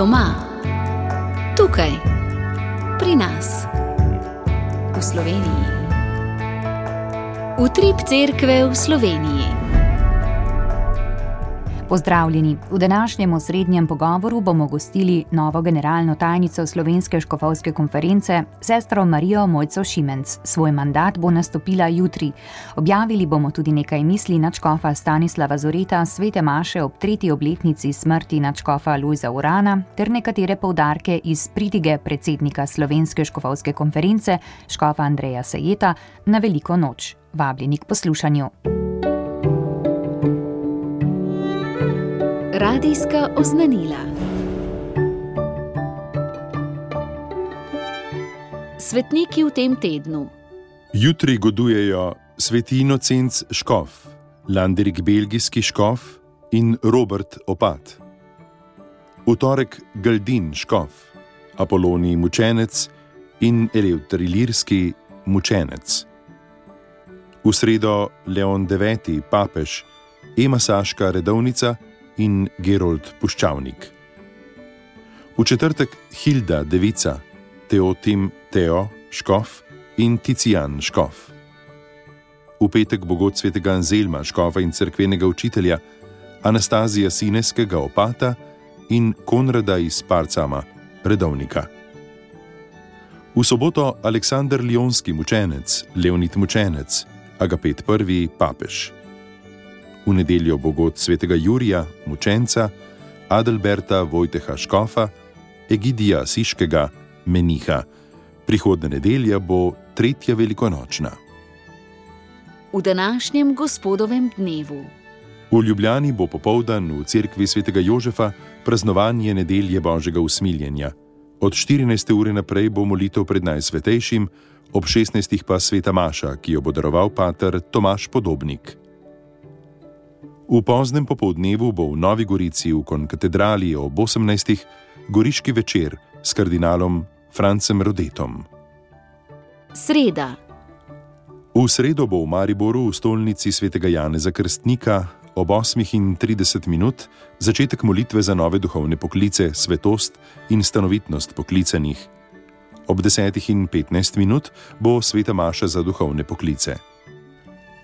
Doma, tukaj, pri nas, v Sloveniji. Utrip cerkve v Sloveniji. Pozdravljeni. V današnjem osrednjem pogovoru bomo gostili novo generalno tajnico Slovenske škofovske konference, sestro Marijo Mojco Šimenc. Svoj mandat bo nastopila jutri. Objavili bomo tudi nekaj misli načkofa Stanislava Zoreta, svete Maše ob tretji obletnici smrti načkofa Luisa Urana ter nekatere povdarke iz pridige predsednika Slovenske škofovske konference, škofa Andreja Sajeta, na veliko noč. Vabljeni k poslušanju. Radijska oznanila. Svetniki v tem tednu. Jutri godujejo sveti Inocenc Škof, Landerik Belgijski Škof in Robert Opat. V torek Galdin Škof, Apolonij Mučenec in Eleuter Ilirski Mučenec. V sredo Leon IX, papež, Ema Saška redovnica in Gerold Puščavnik. V četrtek Hilda Devica, Teotim Teo Škof in Ticijan Škof. V petek bo god svetega Anzelma Škofa in cerkvenega učitelja, Anastazija Sineskega opata in Konrada iz Parcama, redovnika. V soboto Aleksandr Lionski mučenec, Leonid mučenec, Agapet I papež v nedeljo bo god svetega Jurija, mučenca, Adelberta Vojteha Škofa, Egidija Siškega, meniha. Prihodna nedelja bo tretja velikonočna. V današnjem gospodovem dnevu. V Ljubljani bo popoldan v cerkvi svetega Jožefa praznovanje nedelje Božjega usmiljenja. Od 14. ure naprej bo molitev pred najsvetejšim, ob 16. pa sveta Maša, ki jo bo daroval pater Tomaš Podobnik. V poznem popoldnevu bo v Novi Gorici v konkatedrali ob 18. goriški večer s kardinalom Francem Rodetom. Sreda. V sredo bo v Mariboru v stolnici svetega Janeza Krstnika ob 8.30 minut začetek molitve za nove duhovne poklice, svetost in stanovitnost poklicanih. Ob 10.15 minut bo sveta Maša za duhovne poklice.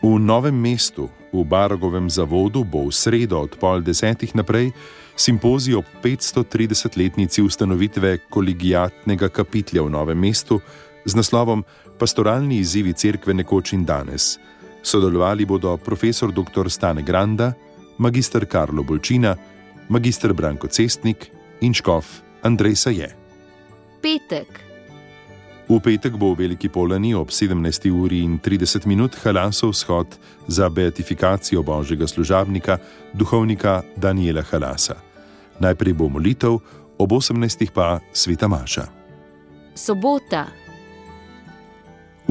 V novem mestu, v Barogovem zavodu, bo v sredo od pol desetih naprej simpozij ob 530-letnici ustanovitve kolegijatnega kapitlja v novem mestu z naslovom Pastoralni izzivi cerkve nekoč in danes. Sodelovali bodo profesor dr. Stane Granda, magistr Karlo Bolčina, magistr Branko Cestnik in škof Andrej Saje. Petek. V petek bo v Veliki Polani ob 17. uri in 30 minut Halasov shod za beatifikacijo božjega služabnika, duhovnika Daniela Halasa. Najprej bo molitev, ob 18. pa sveta Maša. Sobota.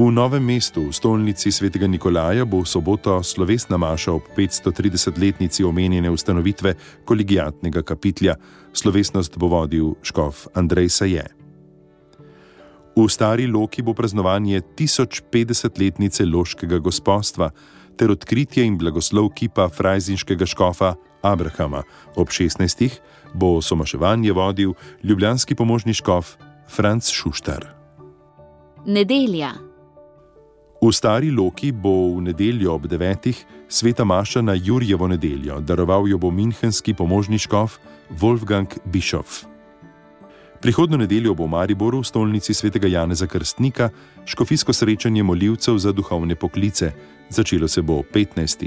V novem mestu, v stolnici svetega Nikolaja, bo v soboto slovesna Maša ob 530-letnici omenjene ustanovitve kolegijatnega kapitlja. Slovesnost bo vodil škof Andrej Saje. V stari Loki bo praznovanje 1050-letnice loškega gospodstva ter odkritje in blagoslov kipa frajzinskega škofa Abrahama. Ob 16. bo somaševanje vodil ljubljanski pomožni škof Franz Šuštar. Nedelja. V stari Loki bo v nedeljo ob 9. sveta Maša na Jurjevo nedeljo, daroval jo bo minhenski pomožni škof Wolfgang Bischof. Prihodno nedeljo bo v Mariboru, v stolnici svetega Janeza Krstnika, škofijsko srečanje molilcev za duhovne poklice. Začelo se bo ob 15.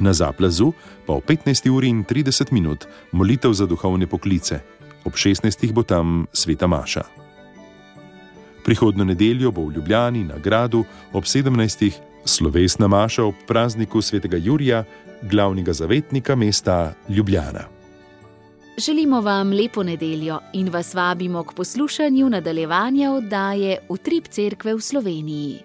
Na zaplazu pa ob 15. uri in 30 minut molitev za duhovne poklice, ob 16. bo tam sveta Maša. Prihodno nedeljo bo v Ljubljani na gradu ob 17. slovesna Maša ob prazniku svetega Jurija, glavnega zavetnika mesta Ljubljana. Želimo vam lepo nedeljo in vas vabimo k poslušanju nadaljevanja oddaje Utrip Cerkve v Sloveniji.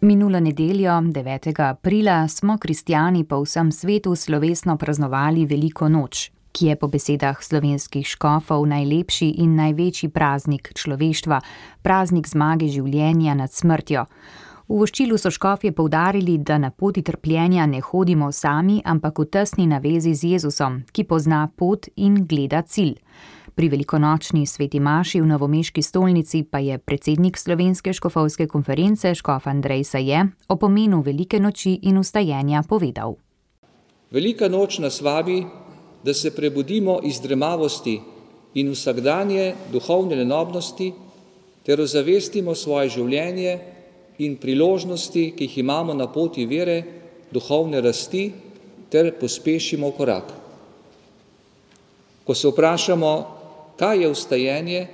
Minulo nedeljo, 9. aprila, smo kristijani po vsem svetu slovesno praznovali Veliko noč, ki je po besedah slovenskih škofov najlepši in največji praznik človeštva, praznik zmage življenja nad smrtjo. V voščilu so škofje povdarili, da na poti trpljenja ne hodimo sami, ampak v tesni navezi z Jezusom, ki pozna pot in gleda cilj. Pri velikonočni sveti Maši v Novomeški stolnici pa je predsednik Slovenske škofovske konference Škof Andrej Saje o pomenu velike noči in ustajenja povedal. Velika noč nas vabi, da se prebudimo iz dremavosti in vsakdanje duhovne lenobnosti ter ozavestimo svoje življenje in priložnosti, ki jih imamo na poti vere, duhovne rasti ter pospešimo korak. Ko se vprašamo, kaj je ustajenje,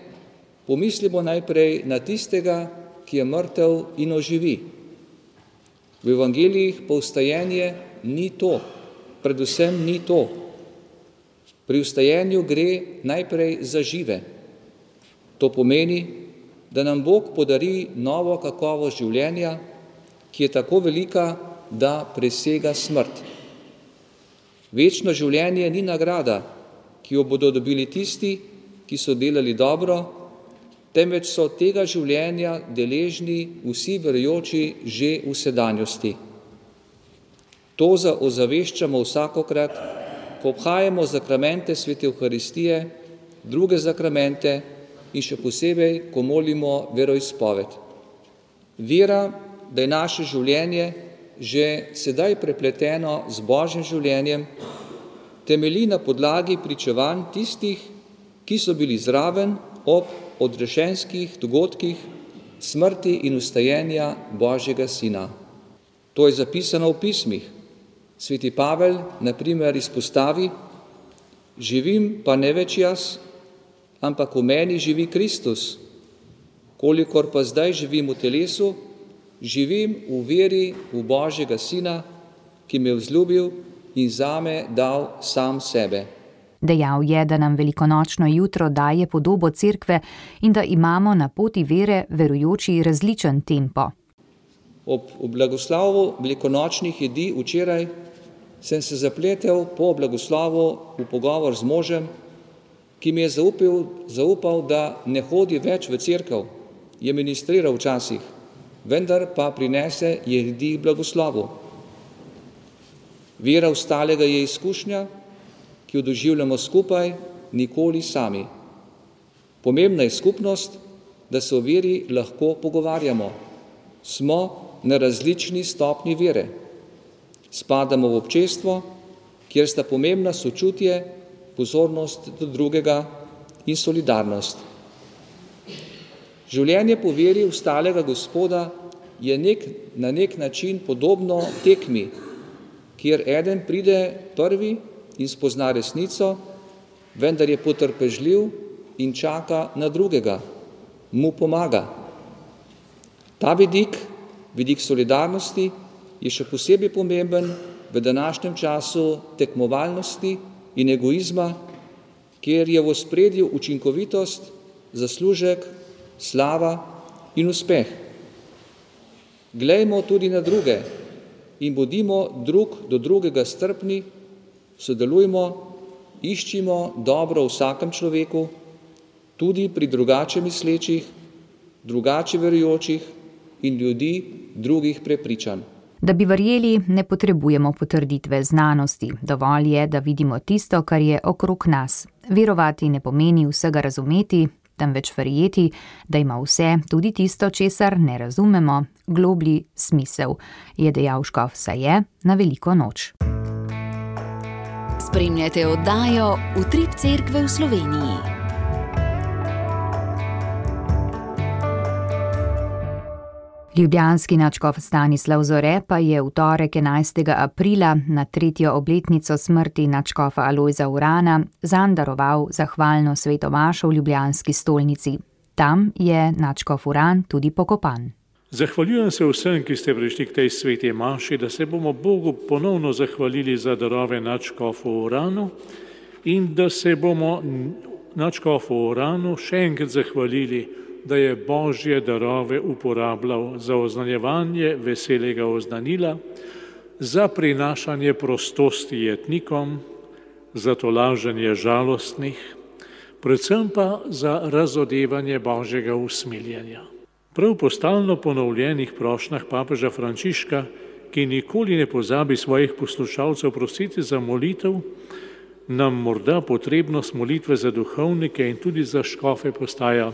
pomislimo najprej na tistega, ki je mrtev in oživi. V evangelijih pa ustajenje ni to, predvsem ni to. Pri ustajenju gre najprej za žive. To pomeni, da nam Bog podari novo kakovost življenja, ki je tako velika, da presega smrt. Večno življenje ni nagrada, ki jo bodo dobili tisti, ki so delali dobro, temveč so tega življenja deležni vsi verjoči že v sedanjosti. To ozaveščamo vsakokrat, ko obhajamo zakramente svete Euharistije, druge zakramente, in še posebej, ko molimo veroizpoved. Vera, da je naše življenje že sedaj prepleteno z Božjim življenjem, temelji na podlagi pričevanj tistih, ki so bili zraven ob odrešenskih dogodkih smrti in ustajenja Božjega Sina. To je zapisano v pismih. Sveti Pavel, na primer, izpostavi, živim pa ne več jaz, ampak v meni živi Kristus. Kolikor pa zdaj živim v telesu, živim v veri v Božjega Sina, ki me je vzljubil in zame dal sam sebe. Dejal je, da nam velikonočno jutro daje podobo cerkve in da imamo na poti vere verujoči različen tempo. Ob blagoslovu velikonočnih jedi včeraj sem se zapletel po blagoslovu v pogovor z možem, ki mi je zaupil, zaupal, da ne hodi več v cerkev, je ministriral včasih, vendar pa prinese jedi blagoslovu. Vera ostalega je izkušnja, ki jo doživljamo skupaj, nikoli sami. Pomembna je skupnost, da se o veri lahko pogovarjamo. Smo na različni stopni vere. Spadamo v občestvo, kjer sta pomembna sočutje pozornost do drugega in solidarnost. Življenje po veri ustalega gospoda je nek, na nek način podobno tekmi, kjer eden pride prvi in spozna resnico, vendar je potrpežljiv in čaka na drugega, mu pomaga. Ta vidik, vidik solidarnosti, je še posebej pomemben v današnjem času tekmovalnosti, in egoizma, kjer je v spredju učinkovitost, zaslužek, slava in uspeh. Glejmo tudi na druge in bodimo drug do drugega strpni, sodelujmo, iščimo dobro v vsakem človeku, tudi pri drugače mislečih, drugače verujočih in ljudi drugih prepričanj. Da bi verjeli, ne potrebujemo potrditve znanosti, dovolj je, da vidimo tisto, kar je okrog nas. Verovati ne pomeni vsega razumeti, temveč verjeti, da ima vse, tudi tisto, česar ne razumemo, globlji smisel, je dejal Škof Saje na veliko noč. Spremljate oddajo Utrip Cerkve v Sloveniji. Ljubljanski načkov Stanislav Zore pa je v torek 11. aprila na tretjo obletnico smrti načkofa Alojza Urana zandaroval zahvalno svetomašo v Ljubljanski stolnici. Tam je načkof Uran tudi pokopan. Zahvaljujem se vsem, ki ste prišli k tej sveti maši, da se bomo Bogu ponovno zahvalili za darove načkofu Uranu in da se bomo načkofu Uranu še enkrat zahvalili da je božje darove uporabljal za oznanjevanje veselega oznanila, za prinašanje prostosti jetnikom, za tolaženje žalostnih, predvsem pa za razodevanje božjega usmiljenja. Prav po stalno ponovljenih prošnjah papeža Frančiška, ki nikoli ne pozabi svojih poslušalcev prositi za molitev, nam morda potrebnost molitve za duhovnike in tudi za škofe postaja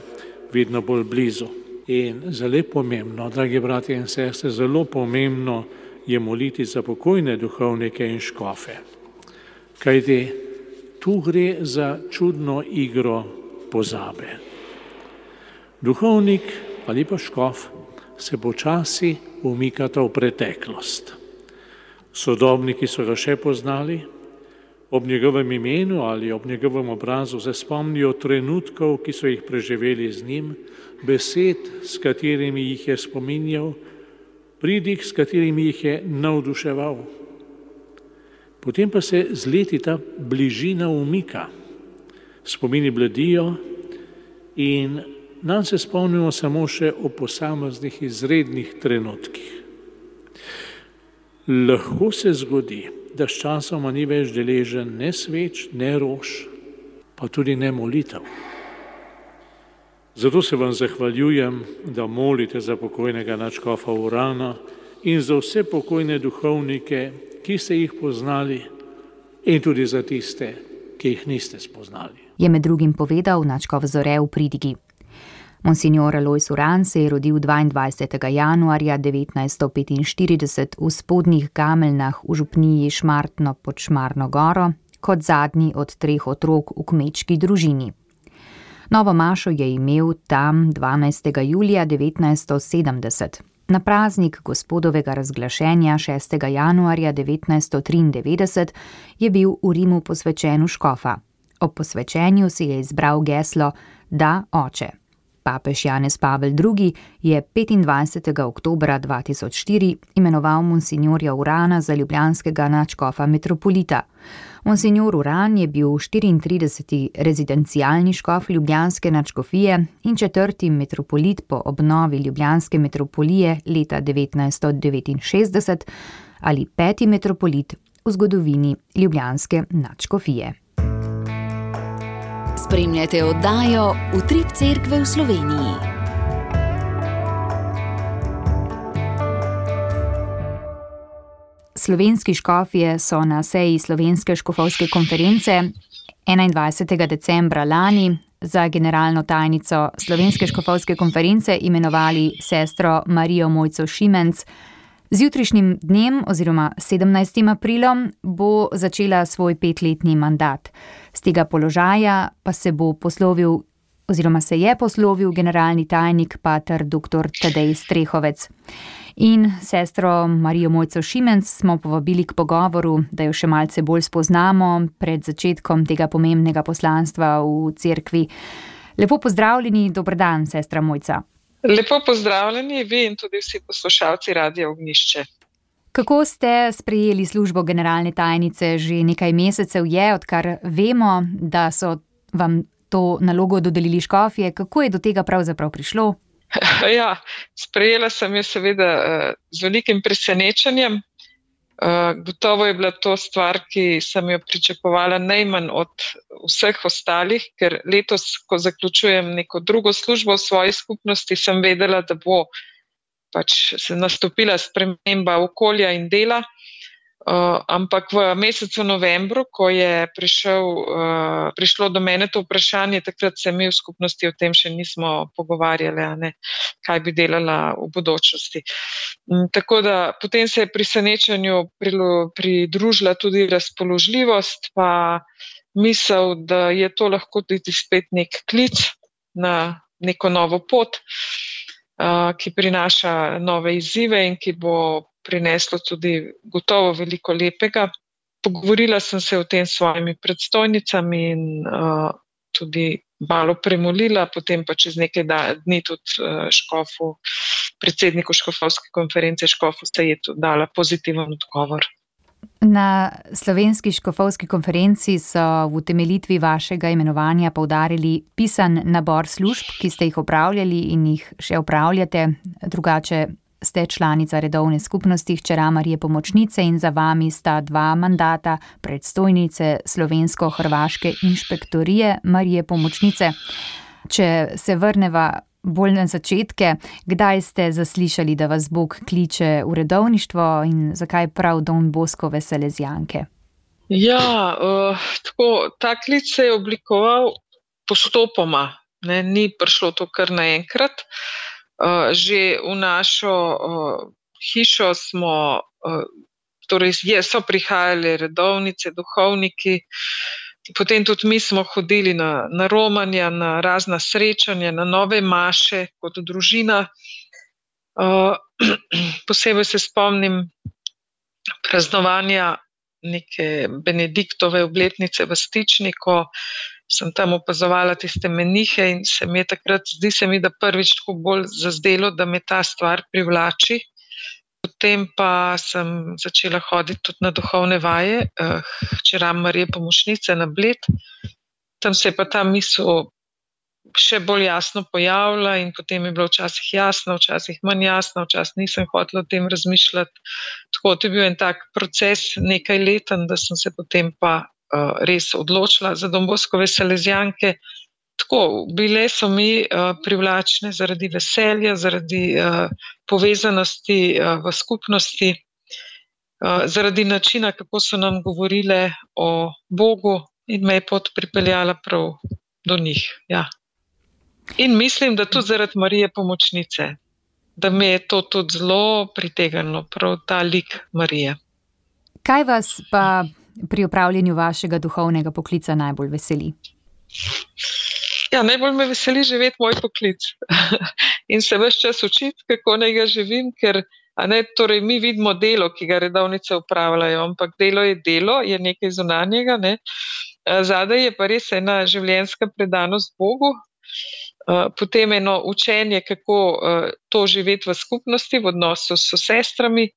vedno bolj blizu. In zelo pomembno, dragi bratje in sestre, zelo pomembno je moliti za pokojne duhovnike in škofe. Kajti tu gre za čudno igro pozabe. Duhovnik ali pa škof se počasi umikata v preteklost. Sodobniki so ga še poznali, ob njegovem imenu ali ob njegovem obrazu se spomnijo trenutkov, ki so jih preživeli z njim, besed, s katerimi jih je spominjal, pridih, s katerimi jih je navduševal. Potem pa se z leti ta bližina umika, spomini bledijo in nam se spomnimo samo še o posameznih izrednih trenutkih. Lahko se zgodi, da sčasoma ni več deležen ne sveč, ne rož, pa tudi ne molitev. Zato se vam zahvaljujem, da molite za pokojnega načkofa Urana in za vse pokojne duhovnike, ki ste jih poznali, in tudi za tiste, ki jih niste spoznali. Je med drugim povedal načkov Zore v pridigi. Monsignor Alois Uran se je rodil 22. januarja 1945 v spodnjih Gameljnah v župniji Šmartno pod Šmarno goro, kot zadnji od treh otrok v kmečki družini. Novo Mašo je imel tam 12. julija 1970. Na praznik gospodovega razglašenja 6. januarja 1993 je bil v Rimu posvečen v škofa. Ob posvečenju si je izbral geslo Da, oče. Papež Janez Pavel II. je 25. oktober 2004 imenoval monsignorja Urana za ljubljanskega načkofa metropolita. Monsignor Uran je bil 34. rezidencialni škof ljubljanske načkofije in četrti metropolit po obnovi ljubljanske metropolije leta 1969 ali peti metropolit v zgodovini ljubljanske načkofije. Spremljate oddajo Utrip Cerkve v Sloveniji. Slovenski škofje so na seji Slovenske škofovske konference 21. decembra lani za generalno tajnico Slovenske škofovske konference imenovali sestro Marijo Mojco Šimenc. Z jutrišnjim dnem oziroma 17. aprilom bo začela svoj petletni mandat. Z tega položaja pa se bo poslovil oziroma se je poslovil generalni tajnik pater dr. Tadej Strehovec. In sestro Marijo Mojco Šimenc smo povabili k pogovoru, da jo še malce bolj spoznamo pred začetkom tega pomembnega poslanstva v cerkvi. Lepo pozdravljeni, dober dan, sestra Mojca. Lepo pozdravljeni, vi in tudi vsi poslušalci Radio Ognišče. Kako ste sprejeli službo generalne tajnice? Že nekaj mesecev je, odkar vemo, da so vam to nalogo dodelili škofje. Kako je do tega pravzaprav prišlo? Ja, sprejela sem jo seveda eh, z velikim presenečenjem. Eh, gotovo je bila to stvar, ki sem jo pričakovala najmanj od vseh ostalih, ker letos, ko zaključujem neko drugo službo v svoji skupnosti, sem vedela, da bo pač se nastopila sprememba okolja in dela. Uh, ampak v mesecu novembru, ko je prišel, uh, prišlo do mene to vprašanje, takrat se mi v skupnosti o tem še nismo pogovarjali, ne, kaj bi delala v bodočnosti. Um, tako da potem se je pri senečanju pridružila tudi razpoložljivost, pa misel, da je to lahko tudi spet nek klic na neko novo pot, uh, ki prinaša nove izzive in ki bo prineslo tudi gotovo veliko lepega. Pogovorila sem se o tem s svojimi predstojnicami in uh, tudi malo premolila, potem pa čez nekaj dni tudi uh, škofu, predsedniku škofovske konference škofu se je tudi dala pozitiven odgovor. Na slovenski škofovski konferenci so v utemeljitvi vašega imenovanja povdarili pisan nabor služb, ki ste jih opravljali in jih še opravljate, drugače ste članica redovne skupnosti Hčera Marije Pomočnice in za vami sta dva mandata predstojnice slovensko-hrvaške inšpektorije Marije Pomočnice. Če se vrneva bolj na začetke. Kdaj ste zaslišali, da vas Bog kliče v redovništvo in zakaj prav Don Boskove Selezijanke? Ja, uh, tako, ta klic se je oblikoval postopoma, ne, ni prišlo to kar naenkrat. Uh, že v našo uh, hišo smo, uh, torej je, so prihajali redovnice, duhovniki, potem tudi mi smo hodili na, na romanja, na razna srečanja, na nove maše kot družina. Uh, posebej se spomnim praznovanja neke Benediktove obletnice v Stični, ko sem tam opazovala tiste menihe in se mi je takrat, zdi se mi, da prvič tako bolj zazdelo, da me ta stvar privlači. Potem pa sem začela hoditi tudi na duhovne vaje, včeraj uh, Marije pomočnice na Bled. Tam se je pa ta misel še bolj jasno pojavila, in potem je bilo včasih jasno, včasih manj jasno, včasih nisem hotela o tem razmišljati. Tako da je bil en tak proces, nekaj leten, da sem se potem pa uh, res odločila za Domboskove Selezijanke. Tako, bile so mi uh, privlačne zaradi veselja, zaradi uh, povezanosti uh, v skupnosti, uh, zaradi načina, kako so nam govorile o Bogu in me je pot pripeljala prav do njih. Ja. In mislim, da tudi zaradi Marije pomočnice, da me je to tudi zelo pritegnilo, prav ta lik Marije. Kaj vas pa pri upravljanju vašega duhovnega poklica najbolj veseli? Ja, najbolj me veseli živeti moj poklic in se vse čas učiti, kako naj ga živim, ker ne, torej mi vidimo delo, ki ga redovnice upravljajo, ampak delo je delo, je nekaj zunanjega. Ne. Zadaj je pa res ena življenjska predanost Bogu, potem eno učenje, kako to živeti v skupnosti, v odnosu s sestrami,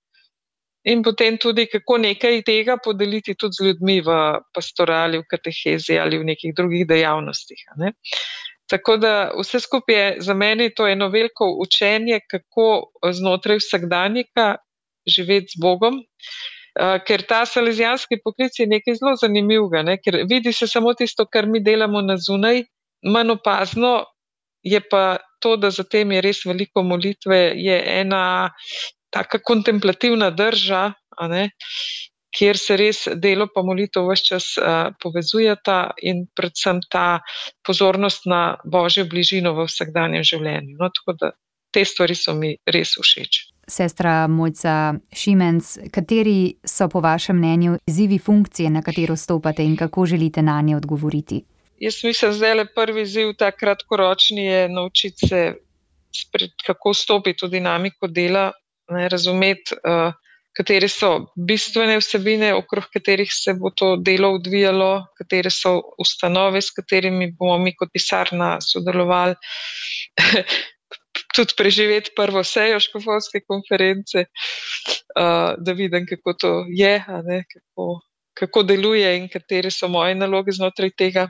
in potem tudi, kako nekaj tega podeliti tudi z ljudmi v pastorali, v katehezi ali v nekih drugih dejavnostih. Ne. Tako da vse skupaj je za mene to eno veliko učenje, kako znotraj vsakdanjika živeti z Bogom. Ker ta salezijanski poklic je nekaj zelo zanimivega, ne? ker vidi se samo tisto, kar mi delamo na zunaj, manj opazno je pa to, da za tem je res veliko molitve, je ena taka kontemplativna drža, kjer se res delo pa molitev vse čas uh, povezujeta in predvsem ta pozornost na božjo bližino v vsakdanjem življenju. No, tako da te stvari so mi res všeč. Sestra Mojca Šimenc, kateri so po vašem mnenju izzivi funkcije, na katero stopate in kako želite na nje odgovoriti? Jaz mislim, da je prvi ziv ta kratkoročni, je naučiti se, spred, kako stopiti v dinamiko dela, ne, razumeti, uh, katere so bistvene vsebine, okrog katerih se bo to delo odvijalo, katere so ustanove, s katerimi bomo mi kot pisarna sodelovali. Tudi preživeti prvo sejo škofovske konference, uh, da vidim, kako to je, ne, kako, kako deluje in katere so moje naloge znotraj tega.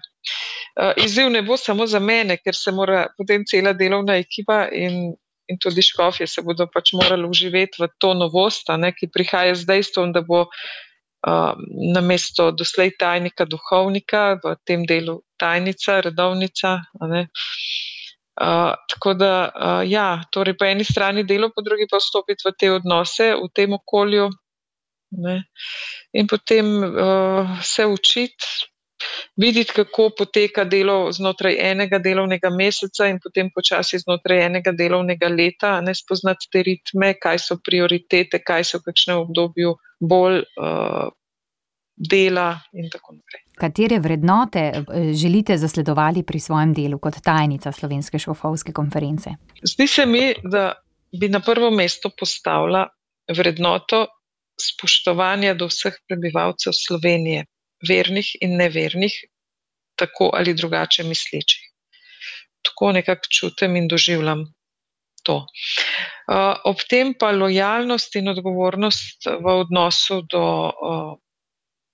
Uh, izziv ne bo samo za mene, ker se mora potem cela delovna ekipa in, in tudi škofje se bodo pač morali uživeti v to novost, ne, ki prihaja z dejstvom, da bo uh, na mesto doslej tajnika duhovnika, v tem delu tajnica, redovnica. Uh, tako da, uh, ja, torej po eni strani delo, po drugi pa vstopiti v te odnose, v tem okolju ne, in potem uh, se učiti, videti, kako poteka delo znotraj enega delovnega meseca in potem počasi znotraj enega delovnega leta, ne spoznati te ritme, kaj so prioritete, kaj so v kakšnem obdobju bolj uh, dela in tako naprej. Katere vrednote eh, želite zasledovati pri svojem delu kot tajnica Slovenske šofovske konference? Zdi se mi, da bi na prvo mesto postavila vrednoto spoštovanja do vseh prebivalcev Slovenije vernih in nevernih, tako ali drugače mislečih. Tako nekako čutim in doživljam to. Ob tem pa lojalnost in odgovornost v odnosu do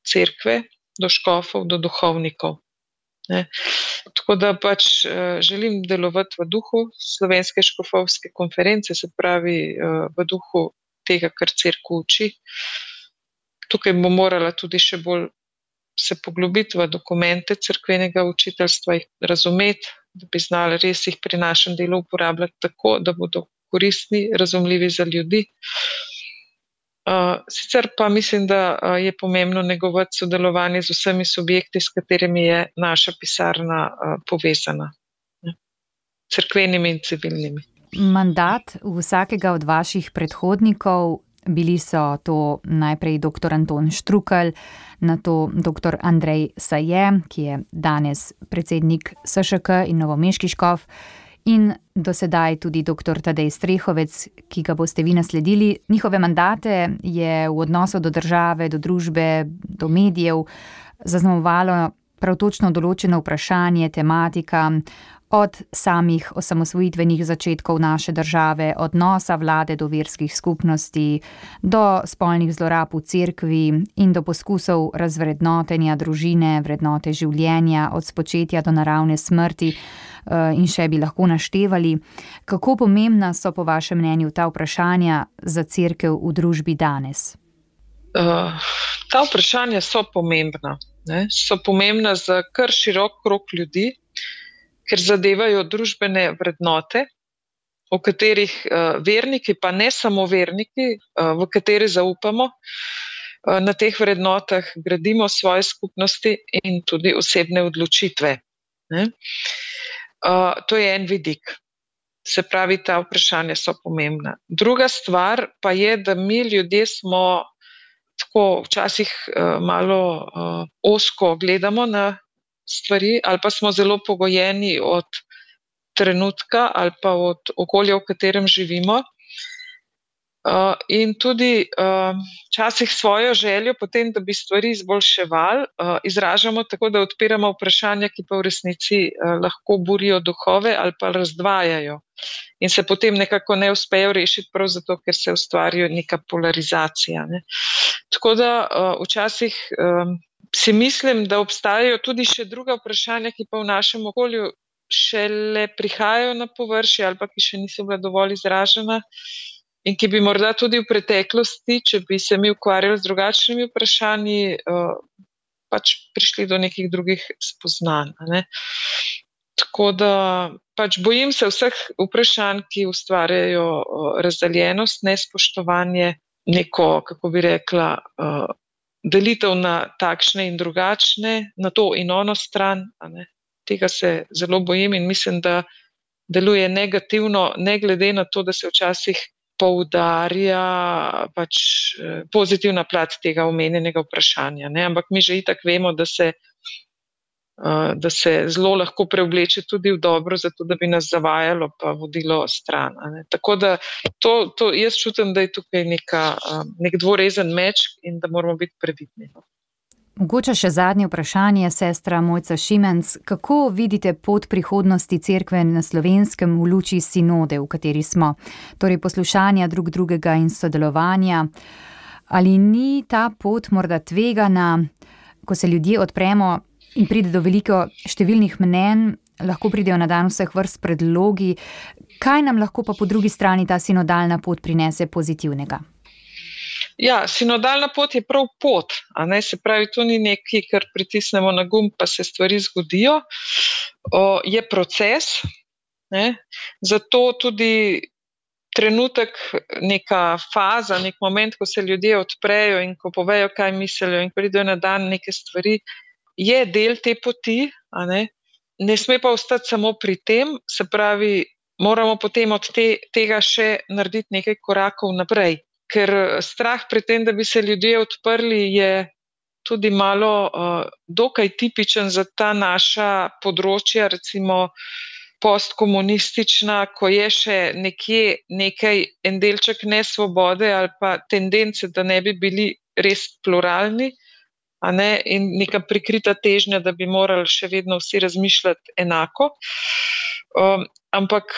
cerkve, do škofov, do duhovnikov. Ne. Tako da pač želim delovati v duhu slovenske škofovske konference, se pravi v duhu tega, kar crkva uči. Tukaj bom morala tudi še bolj se poglobiti v dokumente crkvenega učiteljstva, jih razumeti, da bi znali res jih pri našem delu uporabljati tako, da bodo koristni, razumljivi za ljudi. Uh, sicer pa mislim, da uh, je pomembno negovati sodelovanje z vsemi subjekti, s katerimi je naša pisarna uh, povezana, crkvenimi in civilnimi. Mandat vsakega od vaših predhodnikov, bili so to najprej dr. Anton Štrukelj, na to dr. Andrej Saje, ki je danes predsednik SŠK in Novomeški škov in do sedaj tudi dr. Tadej Strehovec, ki ga boste vi nasledili. Njihove mandate je v odnosu do države, do družbe, do medijev zaznamovalo prav točno določeno vprašanje, tematika. Od samih osamosvojitvenih začetkov naše države, odnosa vlade do verskih skupnosti, do spolnih zlorab v cerkvi in do poskusov razvrednotenja družine, vrednote življenja, od spočetja do naravne smrti. Eh, in še bi lahko naštevali. Kako pomembna so po vašem mnenju ta vprašanja za crkv v družbi danes? Uh, ta vprašanja so pomembna. Ne? So pomembna za kar širok krok ljudi, ker zadevajo družbene vrednote, o katerih uh, verniki, pa ne samo verniki, uh, v kateri zaupamo. Na teh vrednotah gradimo svoje skupnosti in tudi osebne odločitve. Ne? to je en vidik. Se pravi, ta vprašanja so pomembna. Druga stvar pa je, da mi ljudje smo tako včasih malo osko gledamo na stvari, ali pa smo zelo pogojeni od trenutka ali pa od okolja, v katerem živimo. Uh, in tudi včasih uh, svojo željo, potem, da bi stvari izboljševali, uh, izražamo tako, da odpiramo vprašanja, ki pa v resnici uh, lahko burijo duhove ali pa razdvajajo. In se potem nekako ne uspejo rešiti, prav zato, ker se ustvarja neka polarizacija. Ne. Tako da uh, včasih um, si mislim, da obstajajo tudi še druga vprašanja, ki pa v našem okolju šele prihajajo na površje ali pa ki še niso bila dovolj izražena in ki bi morda tudi v preteklosti, če bi se mi ukvarjali z drugačnimi vprašanji, uh, pač prišli do nekih drugih spoznanj. Ne? Tako da pač bojim se vseh vprašanj, ki ustvarjajo uh, razdeljenost, nespoštovanje, neko, kako bi rekla, uh, delitev na takšne in drugačne, na to in ono stran. Tega se zelo bojim in mislim, da deluje negativno, ne glede na to, da se včasih poudarja pač eh, pozitivna plat tega omenjenega vprašanja. Ne? Ampak mi že itak vemo, da se, da se zelo lahko preobleče tudi v dobro, zato da bi nas zavajalo pa vodilo stran. Tako da to, to jaz čutim, da je tukaj neka, nek dvorezen meč in da moramo biti previdni. Mogoče še zadnje vprašanje, sestra Mojca Šimenc. Kako vidite pot prihodnosti cerkve na slovenskem v luči sinode, v kateri smo? Torej poslušanja drug drugega in sodelovanja. Ali ni ta pot morda tvegana, ko se ljudje odpremo in pride do veliko številnih mnen, lahko pridejo na dan vseh vrst predlogi, kaj nam lahko pa po drugi strani ta sinodalna pot prinese pozitivnega? Ja, sinodalna pot je prav pot, se pravi, to ni nekaj, kar pritisnemo na gumb, pa se stvari zgodijo. O, je proces, ne? zato tudi trenutek, neka faza, nek moment, ko se ljudje odprejo in ko povejo, kaj mislijo, in pridejo na dan neke stvari, je del te poti. Ne? ne sme pa ostati samo pri tem, se pravi, moramo potem od te, tega še narediti nekaj korakov naprej ker eh, strah pred tem, da bi se ljudje odprli, je tudi malo uh, dokaj tipičen za ta naša področja, recimo postkomunistična, ko je še nekje nekaj en delček nesvobode ali pa tendence, da ne bi bili res pluralni. Ne, in neka prikrita težnja, da bi morali še vedno vsi razmišljati enako. Um, ampak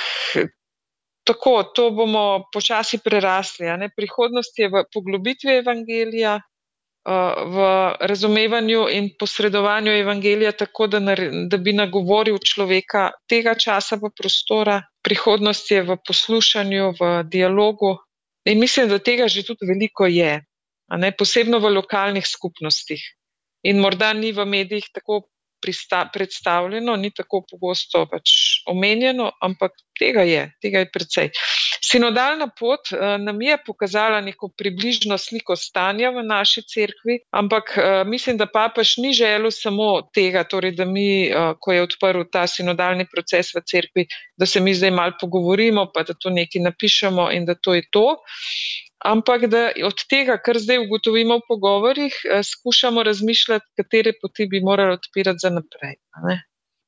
tako, to bomo počasi prerasli. Prihodnost je v poglobitvi evangelija, v razumevanju in posredovanju evangelija, tako da, da bi nagovoril človeka tega časa v prostora. Prihodnost je v poslušanju, v dialogu. In mislim, da tega že tudi veliko je, posebno v lokalnih skupnostih. In morda ni v medijih tako predstavljeno, ni tako pogosto pač omenjeno, ampak tega je, tega je precej. Sinodalna pot uh, nam je pokazala neko približno sliko stanja v naši cerkvi, ampak uh, mislim, da papež ni želel samo tega, torej, da mi, uh, ko je odprl ta sinodalni proces v cerkvi, da se mi zdaj mal pogovorimo, pa da to nekaj napišemo in da to je to. Ampak da od tega, kar zdaj ugotovimo v pogovorih, skušamo razmišljati, katere poti bi morali odpirati za naprej.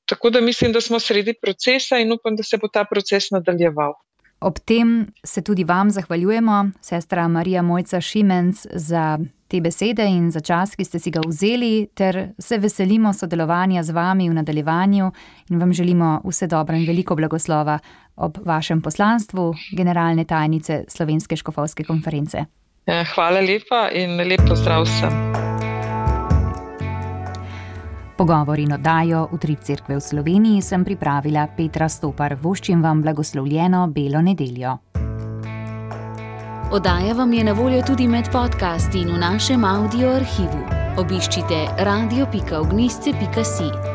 Tako da mislim, da smo sredi procesa in upam, da se bo ta proces nadaljeval. Ob tem se tudi vam zahvaljujemo, sestra Marija Mojca Šimenc, za te besede in za čas, ki ste si ga vzeli, ter se veselimo sodelovanja z vami v nadaljevanju in vam želimo vse dobro in veliko blagoslova ob vašem poslanstvu, generalne tajnice Slovenske škofovske konference. Ja, hvala lepa in lepo zdrav vsem. Pogovor in oddajo v Trip Cerkve v Sloveniji sem pripravila Petra Stopar. Voščim vam blagoslovljeno Belo nedeljo. Oddaja vam je na voljo tudi med podcasti in v našem audio arhivu. Obiščite radio.ognisce.si.